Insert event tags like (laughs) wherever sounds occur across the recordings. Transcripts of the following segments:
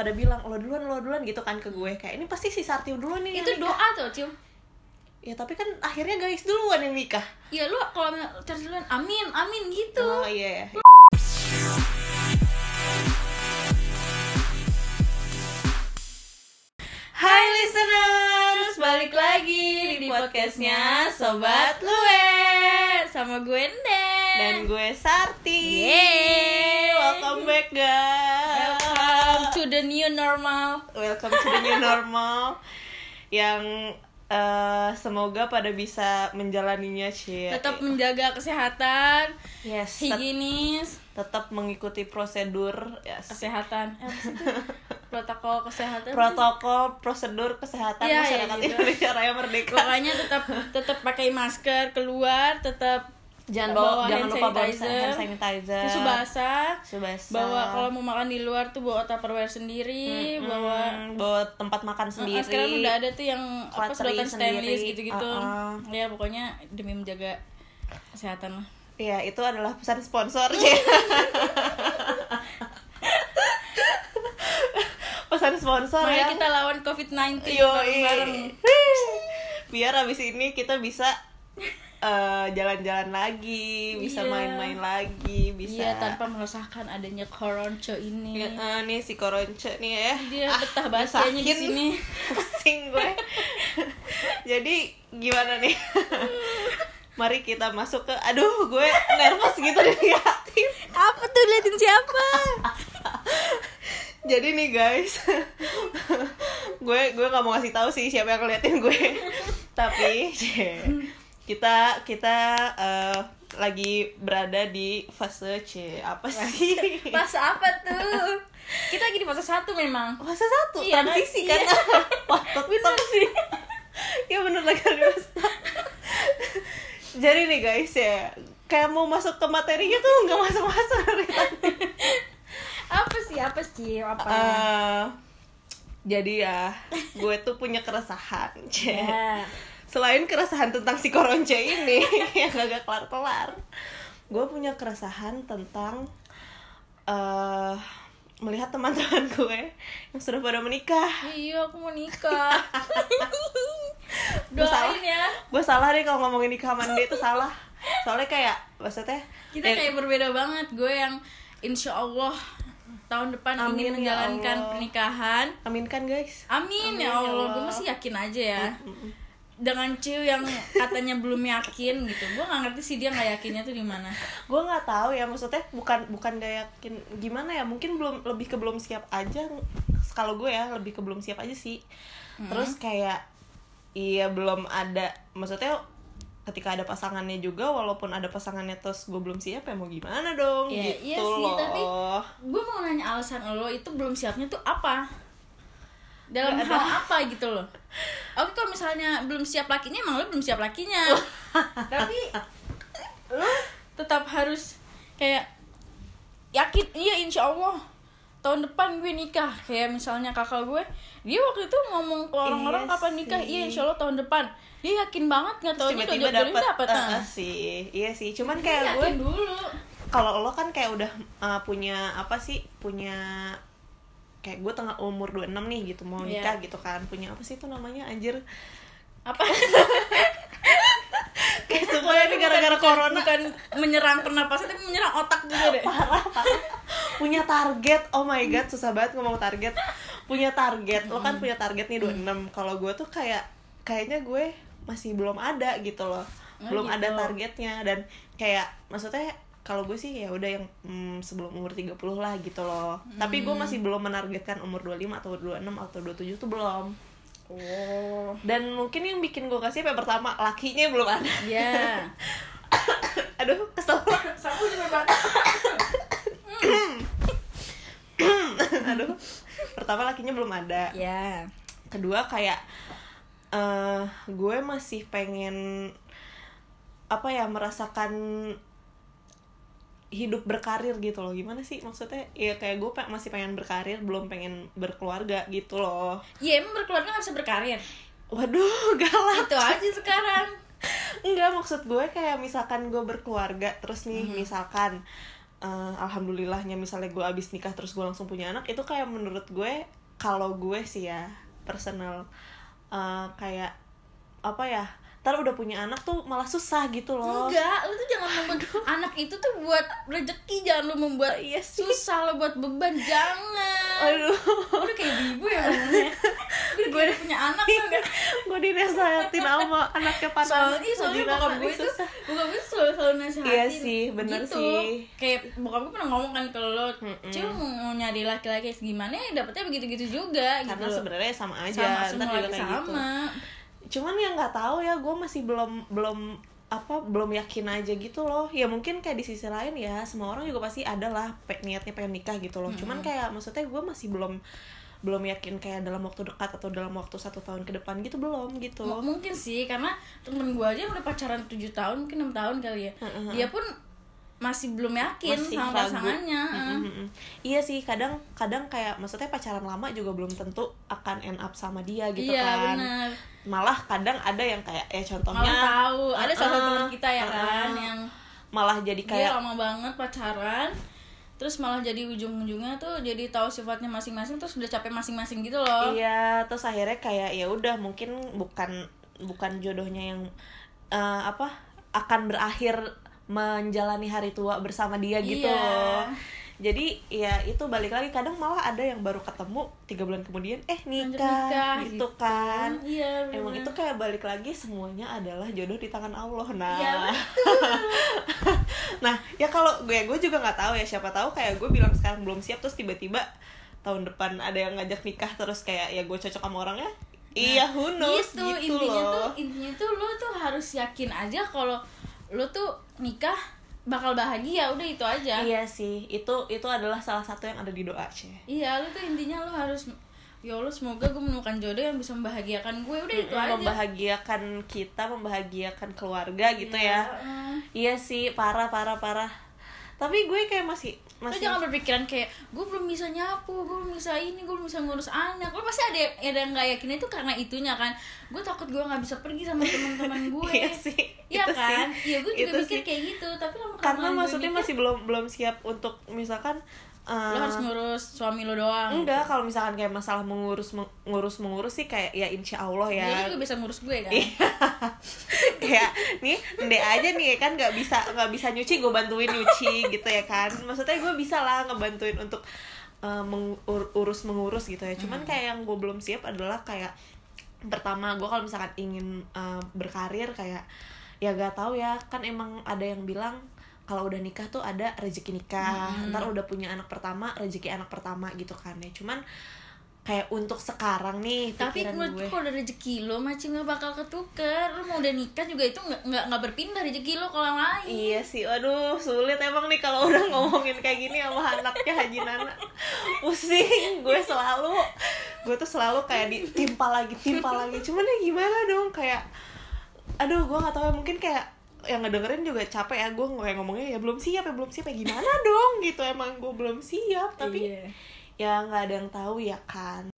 pada bilang lo duluan lo duluan gitu kan ke gue. Kayak ini pasti si Sarti duluan nih itu nikah." doa tuh cium ya tapi kan akhirnya guys duluan yang nikah. Iya lu kalau cari duluan amin amin gitu. Oh iya ya Hai listeners, balik lagi di podcastnya Sobat Lue sama gue Nden Dan gue Sarti. Yeay. Welcome back guys. Welcome to the new normal. Welcome to the new normal. Yang eh, semoga pada bisa menjalaninya Cie tetap menjaga kesehatan Yes, higienis. tetap mengikuti prosedur yes. kesehatan. Eh, sih (laughs) protokol kesehatan. Protokol prosedur kesehatan iya, masyarakat gitu. Indonesia Raya Merdeka. Pokoknya tetap tetap pakai masker keluar tetap jangan bawa, bawa jangan hand lupa bawa sanitizer, hand sanitizer tisu basah tisu basah. bawa kalau mau makan di luar tuh bawa tupperware sendiri Mm, bawa bawa tempat makan sendiri sekarang udah ada tuh yang apa sedotan stainless gitu-gitu Uh-uh. ya pokoknya demi menjaga kesehatan lah Iya, itu adalah pesan sponsor. (laughs) pesan sponsor mari ya. kita lawan covid 19 Yoi. bareng-bareng Biar abis ini kita bisa eh, jalan-jalan lagi, bisa Iya. main-main lagi, bisa. iya tanpa merasakan adanya koronco ini Ya, eh, nih si Koronce nih ya. dia Ah, betah banget kayaknya di sini (laughs) Pusing gue. (laughs) Jadi gimana nih? (laughs) Mari kita masuk ke aduh gue nervous gitu diliatin. apa tuh liatin siapa Jadi nih guys, gue gue nggak mau ngasih tahu sih siapa yang ngeliatin gue. Tapi kita kita eh, lagi berada di fase C. Apa sih? (laughs) fase apa tuh? Kita lagi di fase satu memang. Fase satu? Iya, transisi iya. kan? (laughs) Wah tetep. Sih. Ya bener lagi di fase Jadi nih guys ya, kayak mau masuk ke materinya tuh nggak masuk masuk dari tadi. apa sih? Apa sih? Apa Eh, jadi ya, gue tuh punya keresahan, Ce. Ya. Selain keresahan tentang si koronce ini (laughs) yang gak kelar-kelar, gue punya keresahan tentang eh melihat teman-teman gue yang sudah pada menikah. iya aku mau nikah (laughs) Gue salah, ya gue salah deh kalau ngomongin nikah mandi itu salah. Soalnya kayak maksudnya kita eh, kayak berbeda banget gue yang insya Allah tahun depan Amin, ingin ya menjalankan Allah. pernikahan aminkan guys. amin, Amin, ya ya Allah Allah. gue masih yakin aja ya dengan ciu yang katanya belum yakin gitu. Gue nggak ngerti sih dia nggak yakinnya tuh di mana. Gue nggak tahu ya maksudnya bukan bukan gak yakin gimana ya mungkin belum lebih ke belum siap aja. Kalau gue ya lebih ke belum siap aja sih. Terus kayak iya belum ada maksudnya ketika ada pasangannya juga walaupun ada pasangannya terus gue belum siap ya mau gimana dong? Ya, gitu iya sih, loh. tapi gue mau nanya alasan lo itu belum siapnya tuh apa dalam Nggak hal apa gitu loh. Oke kalau misalnya belum siap lakinya emang lo belum siap lakinya. (laughs) Tapi lo tetap harus kayak yakin iya insya Allah. Tahun depan gue nikah. Kayak misalnya kakak gue dia waktu itu ngomong ke orang-orang Iya kapan nikah. Iya insya Allah tahun depan. Dia yakin banget nggak tahu tiba-tiba dapat nah. eh, sih. Iya sih. Cuman kayak gue dulu. kalau lo kan kayak udah uh, punya apa sih punya kayak gue tengah umur 26 nih gitu mau Iya. nikah gitu kan punya apa sih itu namanya anjir? Apa? (laughs) Kayak semuanya ini gara-gara corona. bukan menyerang pernapasan tapi menyerang otak juga deh. Punya target oh my god susah banget ngomong target. Punya target lo kan punya target nih 26 kalau gue tuh kayak kayaknya gue masih belum ada gitu loh. Oh, belum gitu. ada targetnya. Dan kayak maksudnya kalau gue sih ya udah yang mm, sebelum umur 30 lah gitu loh. Tapi gue masih belum menargetkan umur 25 atau 26 atau 27 tuh belum. Oh. Dan mungkin yang bikin gue kasih yang pertama lakinya belum ada. Ya (laughs) aduh kesel. Sapu juga banget (coughs) aduh pertama lakinya belum ada. Ya kedua kayak eh gue masih pengen apa ya merasakan hidup berkarir gitu loh. Gimana sih? Maksudnya ya kayak gue pe- masih pengen berkarir belum pengen berkeluarga gitu loh. Ya emang berkeluarga bisa berkarir? Waduh (laughs) galak. Itu aja sekarang. Enggak maksud gue kayak misalkan gue berkeluarga terus nih misalkan eh, alhamdulillahnya misalnya gue abis nikah terus gue langsung punya anak itu kayak menurut gue kalau gue sih ya personal eh, kayak apa ya ntar udah punya anak tuh malah susah gitu loh Enggak, lu tuh jangan membuat (laughs) anak itu tuh buat rezeki, jangan lu membuat Iya sih. susah lo buat beban, jangan. aduh Udah kayak ibu ya. Gue udah punya anak tuh enggak. gue dinasehatin sama anaknya panas Soalnya, iya, soalnya bokap gue itu bokap gue selalu selalu nasihatin Iya sih, bener gitu. sih. kayak bokap gue pernah ngomong kan kalau lo cewek mau nyari laki-laki gimana ya dapetnya begitu-gitu juga karena gitu sebenarnya sama aja sama semua lagi gitu sama cuman ya nggak tahu ya gue masih belum belum apa belum yakin aja gitu loh. Ya mungkin kayak di sisi lain ya semua orang juga pasti ada lah pe- niatnya pengen nikah gitu loh. Cuman kayak maksudnya gue masih belum belum yakin kayak dalam waktu dekat atau dalam waktu satu tahun ke depan gitu belum gitu M- mungkin sih karena temen gue aja yang udah pacaran 7 tahun mungkin enam tahun kali ya. Heeh. dia pun masih belum yakin Masih sama ragu. pasangannya Mm-mm, mm-mm. Iya sih, kadang kadang kayak maksudnya pacaran lama juga belum tentu akan end up sama dia gitu iya kan. benar Malah kadang ada yang kayak ya contohnya malah tahu ada salah satu teman kita ya kan uh-uh. yang malah jadi dia kayak lama banget pacaran terus malah jadi ujung-ujungnya tuh jadi tahu sifatnya masing-masing terus udah capek masing-masing gitu loh Iya, terus akhirnya kayak ya udah mungkin bukan bukan jodohnya yang eh, apa akan berakhir menjalani hari tua bersama dia gitu Iya. Jadi ya itu balik lagi kadang malah ada yang baru ketemu tiga bulan kemudian eh Lanjut nikah, gitu, kan. iya Emang itu kayak balik lagi semuanya adalah jodoh di tangan Allah. Nah, Iya, (laughs) nah ya kalau gue gue juga nggak tahu ya siapa tahu kayak gue bilang sekarang belum siap terus tiba-tiba tahun depan ada yang ngajak nikah terus kayak ya gue cocok sama orangnya. iya, who knows gitu, gitu, intinya loh. tuh intinya tuh lo tuh harus yakin aja kalau lo tuh nikah bakal bahagia udah itu aja Iya sih, itu itu adalah salah satu yang ada di doa sih. iya lo tuh intinya lo harus ya Allah semoga gue menemukan jodoh yang bisa membahagiakan gue udah itu aja membahagiakan kita, membahagiakan keluarga gitu ya. Heeh. Iya sih, parah parah parah. Tapi gue kayak masih lo masih jangan berpikiran kayak gue belum bisa nyapu gue belum bisa ini gue belum bisa ngurus anak. Lo pasti ada ada yang nggak yakin itu karena itunya kan. Gue takut gue nggak bisa pergi sama teman-teman gue (laughs) Iya sih, Iya kan? Iya gue juga mikir sih. kayak gitu tapi lama karena maksudnya mikir, masih belum belum siap untuk misalkan eh, lo harus ngurus suami lo doang. Enggak kalau misalkan kayak masalah mengurus mengurus mengurus sih kayak ya insya Allah ya. Dia juga bisa ngurus gue kan? Iya. (laughs) kayak nih ndek aja nih kan nggak bisa nggak bisa nyuci gue bantuin nyuci gitu ya kan. Maksudnya gue bisa lah ngebantuin untuk uh, mengur- urus mengurus gitu ya. Cuman kayak yang gue belum siap adalah kayak pertama gue kalau misalkan ingin uh, berkarir kayak ya gak tahu ya. Kan emang ada yang bilang kalau udah nikah tuh ada rezeki nikah. Ntar udah punya anak pertama rezeki anak pertama gitu kan ya. Cuman kayak untuk sekarang nih tapi menurut gue gue. kalau udah rezeki lo macam nggak bakal ketuker lo mau udah nikah juga itu nggak nggak nggak berpindah rezeki lo ke orang lain. Iya sih, aduh sulit emang nih kalau udah ngomongin kayak gini sama anaknya Haji Nana. Pusing, gue selalu Gue tuh selalu kayak ditimpa lagi, timpa lagi. Cuman ya gimana dong, kayak Aduh, gue gak tahu ya, mungkin kayak yang ngedengerin juga capek ya gue kayak ngomongnya ya belum siap ya belum siap ya gimana (laughs) dong? Gitu emang gue belum siap tapi Iya. ya nggak ada yang tahu ya kan.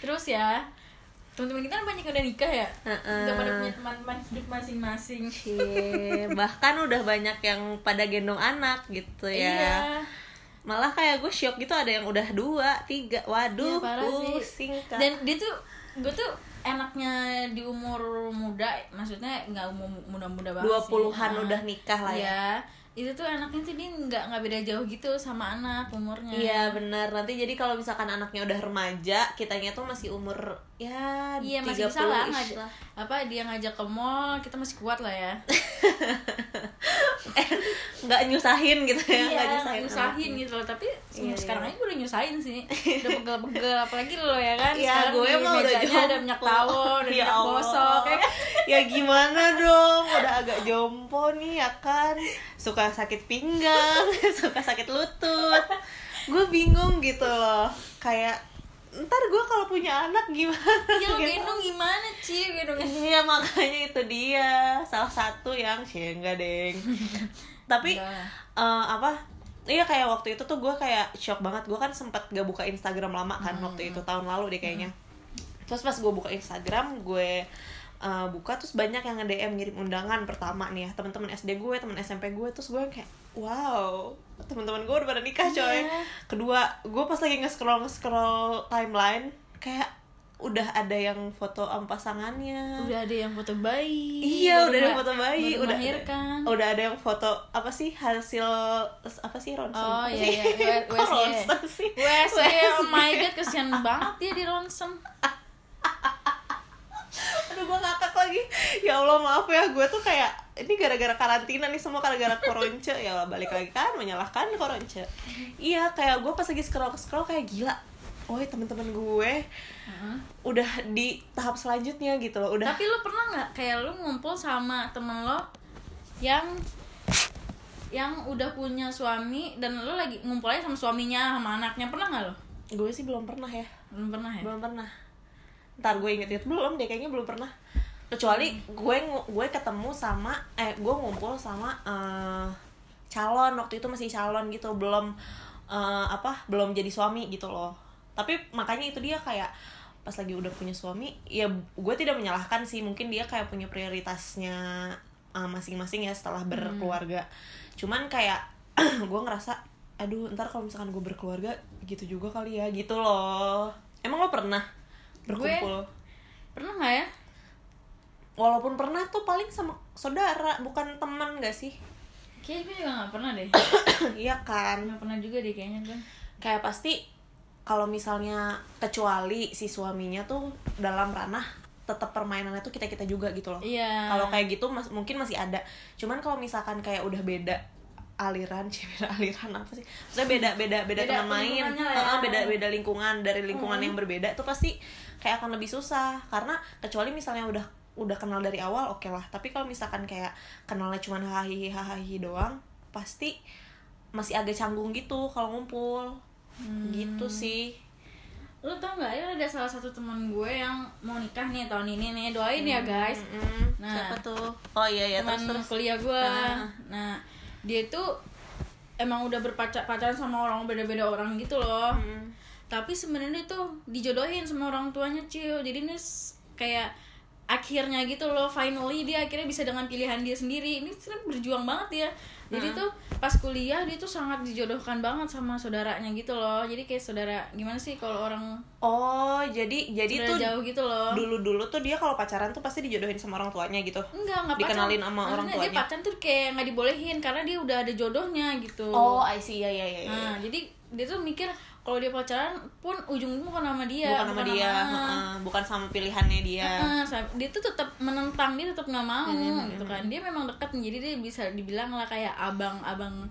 Terus ya teman-teman kita kan banyak yang udah nikah ya? Udah pada punya teman-teman hidup masing-masing. (laughs) Bahkan udah banyak yang pada gendong anak gitu ya. Iya. Malah kayak gue shock gitu ada yang udah dua tiga. Waduh Iya, pusing dan dia tuh gue tuh enaknya di umur muda maksudnya nggak umur muda-muda banget dua puluhan Ah. udah nikah lah ya Iya, itu tuh anaknya tuh dia nggak nggak beda jauh gitu sama anak umurnya. Iya benar. Nanti jadi kalau misalkan anaknya udah remaja kitanya tuh masih umur ya Iya masih 30 bisa lah, apa dia ngajak ke mall kita masih kuat lah ya. (laughs) Nggak nyusahin gitu ya nggak iya nyusahin, nyusahin anaknya. gitu loh. Tapi Iya, sekarang iya. aja gue udah nyusahin sih. (laughs) Udah pegel-pegel apalagi lo ya kan. Iya, sekarang gue di mah udah ada minyak tawon ada (laughs) Ya minyak Allah. Ya ya gimana dong udah agak jompo nih ya kan suka sakit pinggang (laughs) suka sakit lutut gue bingung gitu loh kayak ntar gue kalau punya anak gimana Iya lo gitu. gendong gimana sih gendongnya Iya makanya itu dia salah satu yang sih enggak deng. (laughs) Tapi Enggak. eh, apa? Iya kayak waktu itu tuh gue kayak shock banget. Gue kan sempat gak buka Instagram lama kan Hmm. waktu itu tahun lalu deh kayaknya. Terus pas gue buka Instagram gue uh, buka terus banyak yang nge DM ngirim undangan pertama nih ya teman-teman SD gue teman SMP gue terus gue kayak wow teman-teman gue udah pada nikah coy Iya. kedua gue pas lagi nge-scroll nge-scroll timeline kayak udah ada yang foto sama pasangannya udah ada yang foto bayi Iya, udah ada ma- foto bayi, udah melahirkan udah ada yang foto apa sih hasil apa sih ronsen? Oh, Apa iya, sih? iya, (laughs) Kok USG. ronsen sih? WSG, (laughs) oh USG. my god, kesian banget dia di ronsen Aduh gue ngakak lagi. Ya Allah maaf ya. Gue tuh kayak Ini gara-gara karantina nih Semua gara-gara koronce. Ya Allah balik lagi kan Menyalahkan koronce. Iya kayak gue pas lagi scroll-scroll Kayak gila. Woi temen-temen gue Udah di tahap selanjutnya gitu loh Udah. Tapi lu pernah nggak kayak lu ngumpul sama temen lo yang yang udah punya suami dan lu lagi ngumpulnya sama suaminya sama anaknya? Pernah nggak lo? Gue sih belum pernah ya. Belum pernah ya? belum pernah ntar gue inget-inget belum deh kayaknya belum pernah. Kecuali gue gue ketemu sama eh gue ngumpul sama eh, calon. Waktu itu masih calon gitu belum eh, apa belum jadi suami gitu loh. Tapi makanya itu dia kayak pas lagi udah punya suami ya gue tidak menyalahkan sih. Mungkin dia kayak punya prioritasnya eh, masing-masing ya setelah berkeluarga. Cuman kayak (clears throat) gue ngerasa aduh ntar kalau misalkan gue berkeluarga gitu juga kali ya gitu loh. Emang lo pernah berkumpul Pernah nggak ya? walaupun pernah tuh paling sama saudara bukan teman gak sih Kayaknya gue juga nggak pernah deh. (coughs) iya kan Nggak pernah juga deh kayaknya gue. kayak pasti kalau misalnya kecuali si suaminya tuh dalam ranah tetap permainannya tuh kita kita juga gitu loh Iya. kalau kayak gitu mas mungkin masih ada cuman kalau misalkan kayak udah beda aliran (laughs) beda aliran apa sih maksudnya beda beda beda, Beda teman main ya. Beda beda lingkungan dari lingkungan yang berbeda tuh pasti kayak akan lebih susah karena kecuali misalnya udah udah kenal dari awal oke lah tapi kalau misalkan kayak kenalnya cuma hahihi hahihi doang pasti masih agak canggung gitu kalau ngumpul Hmm. gitu sih Lu tau nggak ya ada salah satu teman gue yang mau nikah nih tahun ini nih doain ya guys. Mm-mm. Nah. siapa tuh oh iya ya teman kuliah gue Ah. nah dia itu emang udah berpacar pacaran sama orang beda-beda orang gitu loh Mm. tapi sebenarnya tuh dijodohin sama orang tuanya cil jadi ini kayak akhirnya gitu loh finally dia akhirnya bisa dengan pilihan dia sendiri. Ini sebenarnya berjuang banget ya. Jadi tuh pas kuliah dia tuh sangat dijodohkan banget sama saudaranya gitu loh. Jadi kayak saudara gimana sih kalau orang oh jadi jadi tuh jauh gitu loh? dulu dulu tuh dia kalau pacaran tuh pasti dijodohin sama orang tuanya gitu? Enggak enggak Dikenalin sama orang Maksudnya dia tuanya. pacaran tuh kayak nggak dibolehin karena dia udah ada jodohnya gitu. Oh I see. Ya ya ya, ya. Nah, jadi dia tuh mikir kalau dia pacaran pun ujungnya bukan sama dia, bukan sama dia sama- heeh, bukan sama pilihannya dia. Sa- dia tuh tetap menentang, dia tetap nggak mau Hmm, gitu kan. Dia memang dekat jadi dia bisa dibilang lah kayak abang-abang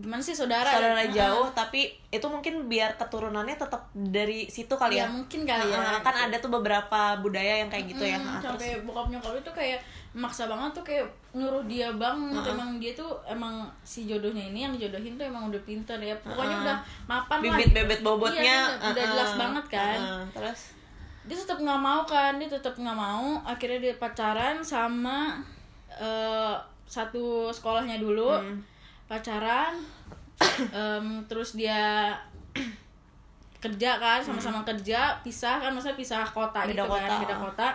gimana sih saudara? Saudara Heeh. jauh tapi itu mungkin biar keturunannya tetap dari situ kali ya ya, mungkin kali ya Heeh, kan ada tuh beberapa budaya yang kayak gitu ya. Hmm, Heeh, terus? sampai bokap nyokap itu kayak maksa banget tuh kayak nyuruh dia bang Heeh. emang dia tuh emang si jodohnya ini yang dijodohin tuh emang udah pinter ya. Pokoknya Heeh. udah mapan lah bibit gitu. bebet bobotnya. Iya, udah, udah heeh, jelas banget kan. Heeh, terus? Dia tetap nggak mau kan dia tetap nggak mau. Akhirnya dia pacaran sama eh, satu sekolahnya dulu. Hmm. Pacaran (coughs) em, terus dia (coughs) kerja kan sama-sama kerja pisah kan masa pisah kota Hmm. Beda gitu kan kota. beda kota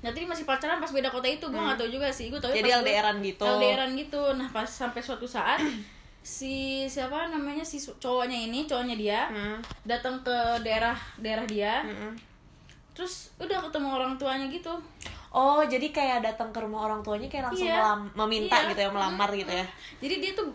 nanti masih pacaran pas beda kota itu gue nggak tahu juga sih gue tahu Hmm. Jadi LDRan gitu. LDRan gitu nah pas sampai suatu saat (coughs) si siapa namanya si cowoknya ini cowoknya dia Hmm, datang ke daerah daerah dia hmm. Terus udah ketemu orang tuanya gitu. Oh jadi kayak datang ke rumah orang tuanya kayak langsung Iya. melam- meminta Iya. gitu ya melamar gitu ya? Jadi dia tuh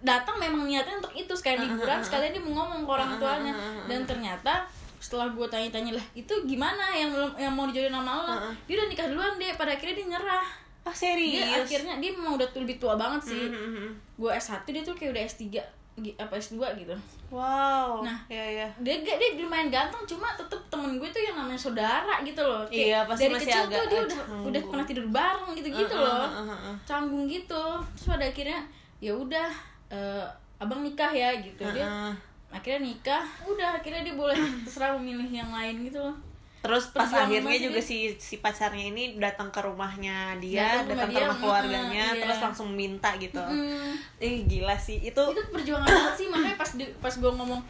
datang memang niatnya untuk itu sekalian liburan sekalian dia mau ngomong ke orang tuanya. dan ternyata setelah gue tanya-tanya lah itu gimana yang yang mau dijodohin sama lo? Dia udah nikah duluan deh pada akhirnya dia nyerah. Ah dia serius akhirnya dia memang udah tuh lebih tua banget sih. Hmm, hmm, hmm. gue S1 dia tuh kayak udah S3 gi- apa S2 gitu wow Nah. ya ya dia gak dia lumayan ganteng cuma tetep temen gue tuh yang namanya saudara gitu loh Kayak Iya, pasti dari masih kecil agak tuh dia udah canggung. udah pernah tidur bareng gitu gitu Heeh, loh heeh, heeh. canggung gitu terus pada akhirnya ya udah eh, abang nikah ya gitu dia Heeh. akhirnya nikah udah akhirnya dia boleh terserah memilih yang lain gitu loh Terus pas Perjuangan akhirnya juga si si pacarnya ini datang ke rumahnya dia, Datang ke rumah keluarganya, iya. terus langsung minta gitu. Hmm, Ih gila sih itu. itu perjuangan banget sih makanya pas di, pas gue ngomong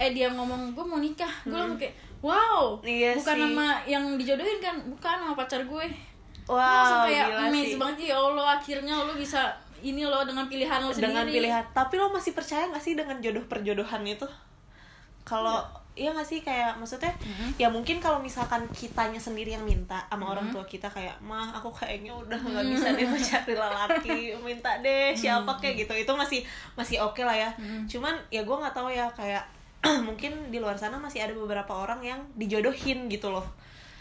eh dia ngomong gue mau nikah gue langsung kayak wow. Iya bukan sih. nama yang dijodohin kan bukan sama pacar gue Gue wow langsung kayak amazed sih banget ya Allah akhirnya lo bisa ini lo dengan pilihan lo sendiri dengan pilihan tapi lo masih percaya gak sih dengan jodoh perjodohan itu kalau iya gak sih? Kayak maksudnya ya mungkin kalau misalkan kitanya sendiri yang minta sama orang tua kita kayak mah aku kayaknya udah nggak bisa deh mencari lelaki (laughs) minta deh siapa kayak gitu. Itu masih masih oke lah ya. Cuman ya gue nggak tahu ya kayak (clears throat) mungkin di luar sana masih ada beberapa orang yang dijodohin gitu loh.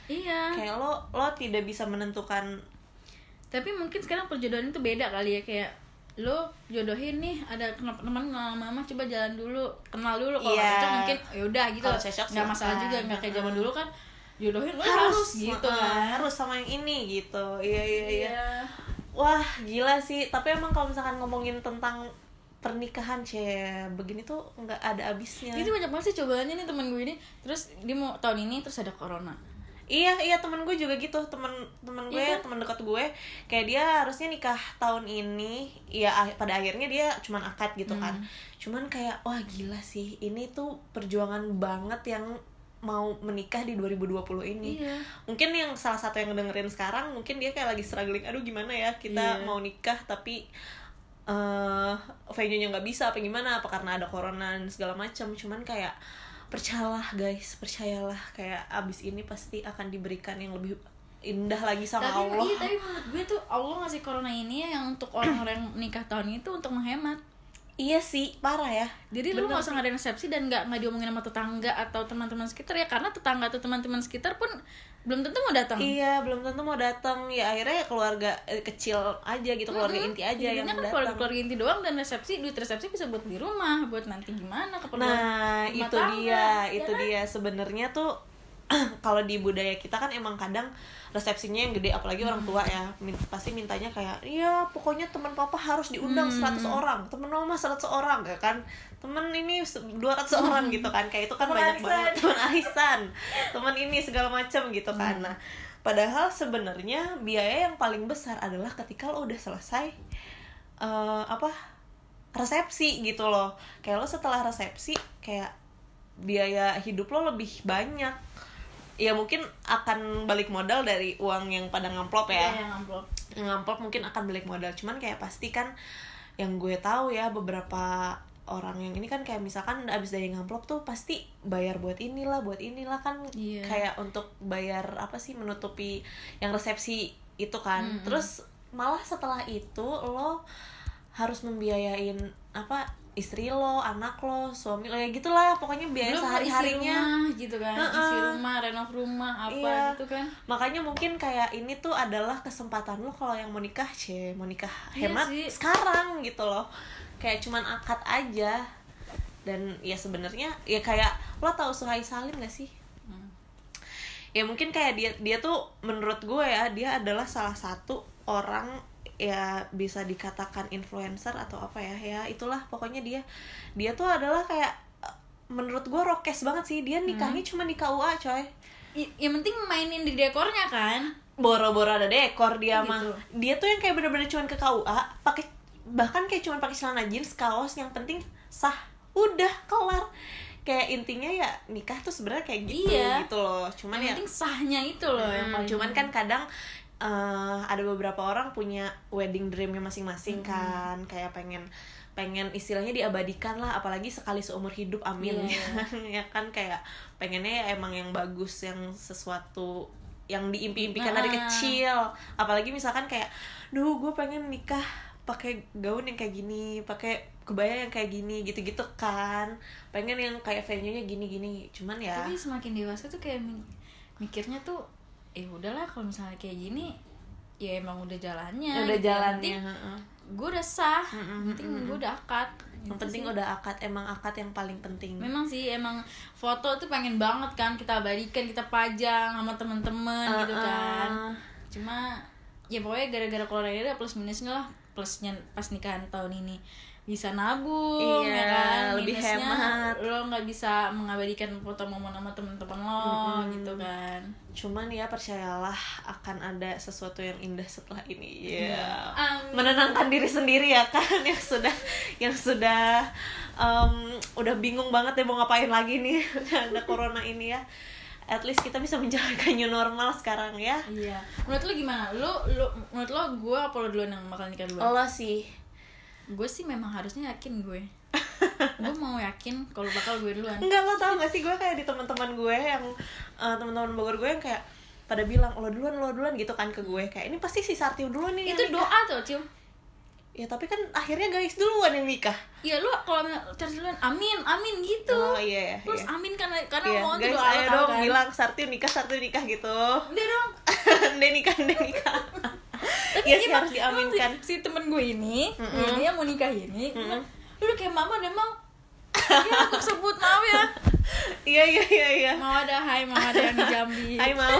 Iya. Kayak lo lo tidak bisa menentukan tapi mungkin sekarang perjodohan itu beda kali ya kayak lo jodohin nih ada kenal teman kenal mama coba jalan dulu kenal dulu. Kalau nggak cocok mungkin ya udah gitu. Nggak masalah juga nggak kayak zaman dulu kan jodohin lo harus, harus, gitu uh, kan. harus sama yang ini gitu. Iya iya iya. Iya. Wah gila sih, tapi emang kalau misalkan ngomongin tentang pernikahan cie begini tuh nggak ada habisnya. itu banyak banget sih cobaannya nih temen gue ini. Terus dia mau tahun ini terus ada corona Iya iya temen gue juga gitu. Temen temen gue Iya. temen dekat gue kayak dia harusnya nikah tahun ini. Ya pada akhirnya dia cuman akad gitu kan. Cuman kayak wah gila sih. Ini tuh perjuangan banget yang mau menikah di 2020 ini. Iya. mungkin yang salah satu yang dengerin sekarang mungkin dia kayak lagi struggling aduh gimana ya kita Iya. mau nikah tapi eh venue-nya nggak bisa apa gimana? Apa karena ada corona dan segala macam. Cuman kayak percayalah guys percayalah. Kayak abis ini pasti akan diberikan yang lebih indah lagi sama tapi Allah. iya tapi menurut gue tuh Allah ngasih corona ini ya yang untuk orang-orang yang nikah tahun ini tuh untuk menghemat iya sih parah ya. Jadi lu nggak usah ngadain resepsi dan nggak nggak diomongin sama tetangga atau teman-teman sekitar ya karena tetangga atau teman-teman sekitar pun belum tentu mau datang. Iya belum tentu mau datang. Ya akhirnya keluarga eh, kecil aja gitu keluarga inti aja yang Jadinya kan datang keluarga keluarga inti doang dan resepsi duit resepsi bisa buat di rumah buat nanti gimana keperluan Nah, itu tangga, dia, ya itu kan? dia. Sebenarnya tuh (clears throat) kalau di budaya kita kan emang kadang resepsinya yang gede apalagi orang tua ya min- pasti mintanya kayak iya pokoknya teman papa harus diundang 100 orang teman mama 100 orang ya kan. Temen ini se- 200 orang gitu kan. Kayak itu kan Temen banyak arisan. banget teman arisan teman ini segala macam gitu kan. Nah padahal sebenarnya biaya yang paling besar adalah ketika lo udah selesai eh, apa resepsi gitu loh. Kayak lo setelah resepsi kayak biaya hidup lo lebih banyak ya mungkin akan balik modal dari uang yang pada ngamplop ya. Iya, yang amplop yang ngamplop mungkin akan balik modal. Cuman kayak pasti kan yang gue tahu ya beberapa orang yang ini kan kayak misalkan abis dari ngamplop tuh pasti bayar buat inilah buat inilah kan Iya. kayak untuk bayar apa sih menutupi yang resepsi itu kan. Terus malah setelah itu lo harus membiayain apa istri lo anak lo suami lo ya gitulah pokoknya biaya belum sehari isi harinya rumah gitu kan isi Heeh. rumah renov rumah apa Iya. gitu kan makanya mungkin kayak ini tuh adalah kesempatan lo kalau yang mau nikah cie mau nikah Iya hemat sih. sekarang gitu loh kayak cuman akad aja dan ya sebenarnya ya kayak lo tau Suhai Salim gak sih Hmm. ya mungkin kayak dia dia tuh menurut gue ya dia adalah salah satu orang ya bisa dikatakan influencer atau apa ya ya itulah pokoknya dia dia tuh adalah kayak eh, menurut gue rokes banget sih dia nikahnya cuma di KUA coy. I- yang penting mainin di dekornya kan. Boro-boro ada dekor dia Gitu. mah dia tuh yang kayak bener-bener cuman ke KUA pakai bahkan kayak cuman pakai celana jeans kaos yang penting sah udah kelar. Kayak intinya ya nikah tuh sebenarnya kayak gitu Iya. gitu loh. Cuman ya yang penting sahnya itu loh yang Hmm, paling cuman kan kadang eh, ada beberapa orang punya wedding dreamnya masing-masing kan. Kayak pengen pengen istilahnya diabadikan lah apalagi sekali seumur hidup amin. Iya. (laughs) ya kan kayak pengennya ya emang yang bagus yang sesuatu yang diimpi-impikan dari kecil. Apalagi misalkan kayak duh gue pengen nikah pakai gaun yang kayak gini pakai kebaya yang kayak gini gitu-gitu kan. Pengen yang kayak venue-nya gini-gini. Cuman ya tapi semakin dewasa tuh kayak mi- mikirnya tuh eh udahlah kalau misalnya kayak gini ya emang udah jalannya udah gitu. Yang jalannya gue udah sah yang penting gue udah akad yang Gitu penting sih. udah akad emang akad yang paling penting memang sih emang foto tuh pengen banget kan kita abadikan kita pajang sama temen-temen gitu Uh-uh. kan cuma ya pokoknya gara-gara corona ini ada plus minusnya lah plusnya pas nikahan tahun ini bisa nabung Iya, ya kan lebih Minusnya hemat. lo nggak bisa mengabadikan foto momen sama teman-teman lo gitu kan Cuman ya percayalah akan ada sesuatu yang indah setelah ini. Ya. Amin. Menenangkan diri sendiri ya kan (laughs) yang sudah yang sudah em, udah bingung banget ya mau ngapain lagi nih (laughs) ada corona ini ya. At least kita bisa menjalankan new normal sekarang ya. iya menurut lo gimana lo lo menurut lo gue apa lo duluan yang bakal nikah duluan Allah sih. Gue sih memang harusnya yakin gue gue mau yakin kalau bakal gue duluan Enggak lo tau gak sih gue kayak di teman-teman gue yang eh, teman-teman Bogor gue yang kayak pada bilang lo duluan lo duluan gitu kan ke gue kayak ini pasti si Sarti duluan nih itu nikah." doa tuh cium ya tapi kan akhirnya guys duluan yang nikah Iya lu kalau cari duluan amin amin gitu. oh iya iya Terus iya. amin karena karena Iya, mau guys doa ayo dong kan. bilang Sarti nikah Sarti nikah gitu Udah dong. (laughs) Deh nikah deh nikah (laughs) Tapi Iya ini sih emang- harus diaminkan Si, temen gue ini, Mm-mm. ini yang mau nikah ini, Mm-mm. lu udah kayak mama mau. Ya aku sebut maaf ya. iya iya iya iya Mau ada hai, mau ada yang di Jambi. (laughs) Hai mau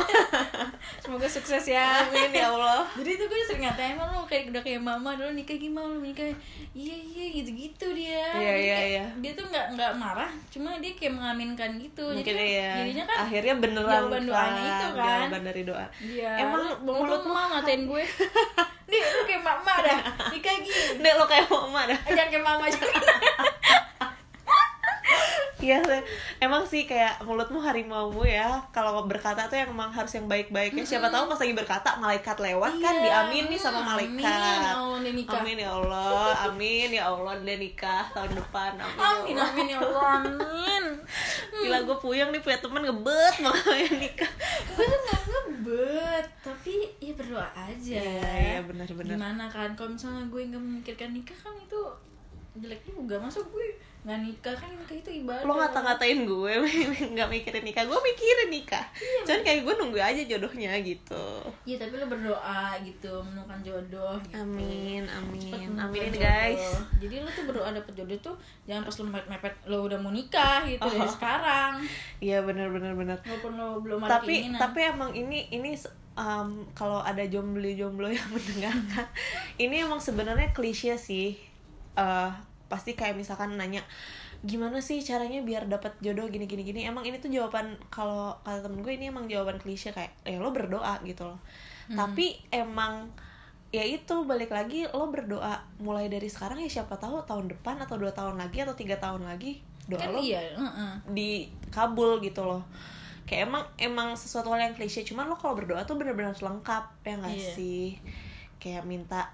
Semoga sukses ya. amin ya Allah Jadi itu gue sering ngatain emang lu kayak udah kayak mama dulu nikah gimana lu nikah iya iya gitu gitu dia Iya, iya, iya. dia tuh nggak nggak marah cuma dia kayak mengaminkan gitu mungkin jadi iya jadinya kan akhirnya beneran jawaban doanya itu kan. jawaban dari doa Iya. Emang mulut mama ngatain gue. (laughs) Nih lu kayak mama dah. Nikah gini. Dek lo kayak mama dah Eh, Jangan kayak mama jangan. (laughs) Iya, emang sih kayak mulutmu harimaumu ya. Kalau berkata tuh yang emang harus yang baik-baik ya. Siapa tahu pas lagi berkata malaikat lewat kan Iya. diamini sama Amin, malaikat. ya Allah. Amin ya Allah, amin ya Allah dia nikah tahun depan. Amin. ya Amin Allah. amin ya Allah amin. (laughs) Gila gue puyeng nih punya temen ngebet (laughs) yang nikah. Gue tuh nggak ngebet, tapi ya berdoa aja. Iya, iya, benar-benar. Gimana kan kalau misalnya gue nggak memikirkan nikah kan itu jelek juga masuk gue nggak nikah kan nikah itu ibadah Lo ngata-ngatain gue (laughs) nggak mikirin nikah. Gue mikirin nikah. Cuman kayak gue nunggu aja jodohnya gitu. Iya tapi lo berdoa gitu menemukan jodoh gitu. Amin, amin. Aminin jodoh. guys. Jadi lo tuh berdoa dapet jodoh tuh jangan pas lo mepet-mepet lo udah mau nikah gitu dari Oh. sekarang. Iya bener-bener bener. Walaupun lo belum ada tapi keinginan. tapi emang ini ini um, kalau ada jomblo-jomblo yang (laughs) mendengarkan ini emang sebenarnya klise sih Eh, pasti kayak misalkan nanya gimana sih caranya biar dapat jodoh gini gini gini emang ini tuh jawaban kalau kata temen gue ini emang jawaban klise kayak eh lo berdoa gitu loh. Tapi emang ya itu balik lagi lo berdoa. Mulai dari sekarang ya siapa tahu tahun depan atau dua tahun lagi atau tiga tahun lagi doa kan lo iya, dikabul gitu loh. Kayak emang emang sesuatu hal yang klise cuman lo kalau berdoa tuh bener-bener lengkap ya nggak Iya. sih? Kayak minta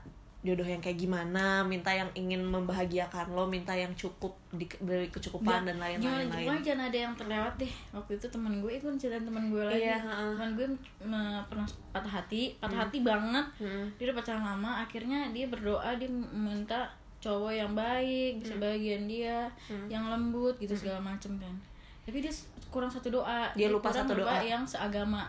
jodoh yang kayak gimana minta yang ingin membahagiakan lo minta yang cukup diberi kecukupan dan lain-lain. lain jangan ada yang terlewat deh. Waktu itu teman gue itu cerita teman gue lagi. Iya, teman gue me- pernah patah hati patah hati banget. Mm. dia udah pacaran lama akhirnya dia berdoa dia minta cowok yang baik bisa bagian dia yang lembut gitu segala macem kan. Tapi dia kurang satu doa. Dia lupa kurang satu doa. yang seagama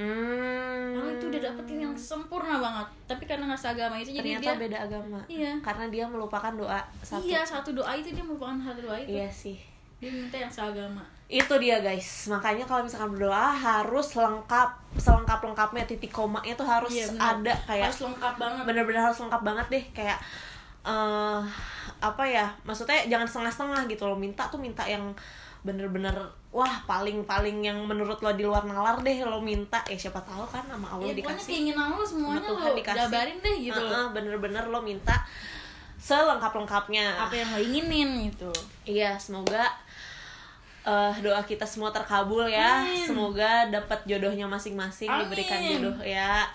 Hmm. Kalau itu udah dapetin yang sempurna banget. Tapi karena nggak seagama itu jadi ternyata dia beda agama. Iya. karena dia melupakan doa satu. Iya satu doa itu dia merupakan satu doa itu. Iya sih. Dia minta yang seagama. Itu dia guys. Makanya kalau misalkan berdoa harus lengkap. Selengkap lengkapnya titik komanya tuh harus Iya, ada. Kayak harus lengkap banget. bener-bener harus lengkap banget deh. Kayak eh apa ya? Maksudnya jangan setengah-setengah gitu loh. Minta tuh minta yang bener-bener wah paling paling yang menurut lo di luar nalar deh lo minta ya siapa tahu kan sama Allah ya dikasih keinginan lo semuanya Sama Tuhan lo dikasih. jabarin deh gitu Heeh, bener-bener lo minta selengkap-lengkapnya apa yang lo inginin gitu Iya, semoga eh, doa kita semua terkabul ya. Amin. Semoga dapat jodohnya masing-masing, Amin. diberikan jodoh ya.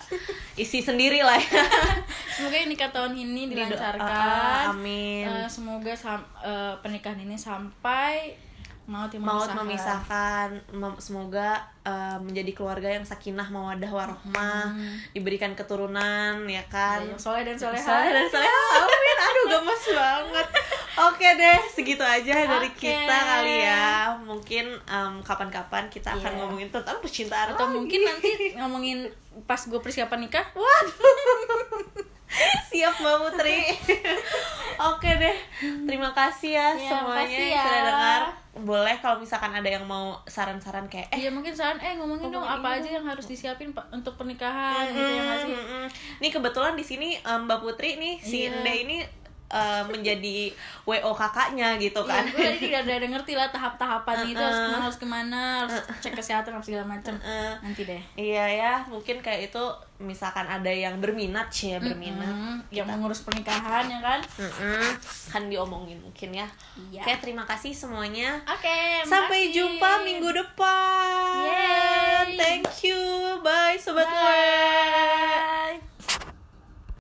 Isi sendiri lah ya. (laughs) semoga nikah tahun ini dilancarkan Ah, amin. Eh, semoga sam- eh, pernikahan ini sampai maut yang Maut memisahkan. memisahkan. Mem- Semoga eh, menjadi keluarga yang sakinah mawadah warohmah, diberikan keturunan ya kan. Ya, soleh dan soleha Soleh dan soleha. Amin. Aduh, gemes banget. Oke deh, segitu aja dari Oke. kita kali ya. Mungkin em, kapan-kapan kita akan Iya. ngomongin tentang percintaan atau lagi. mungkin nanti ngomongin pas gue persiapan nikah (laughs) Siap Mbak Putri. (laughs) Oke deh. Terima kasih ya, Ya, semuanya yang ya. sudah dengar. Boleh kalau misalkan ada yang mau saran-saran kayak eh Iya mungkin saran eh ngomongin dong apa ini aja yang harus disiapin untuk pernikahan gitu ya nggak sih mm, mm. Nih kebetulan di sini em, Mbak Putri nih si Iya. Ende ini eh, menjadi wo kakaknya gitu Iya, kan gue tadi udah, udah, udah ngerti lah tahap-tahapan itu harus Uh-uh. ke mana harus ke mana harus cek kesehatan apa segala macam Uh-uh. nanti deh iya ya mungkin kayak itu misalkan ada yang berminat sih ya berminat Hmm, yang mengurus pernikahan ya kan Mm-mm. kan diomongin mungkin ya Iya. oke terima kasih semuanya oke sampai makasih. jumpa minggu depan Yeay. thank you bye sobat Bye. gue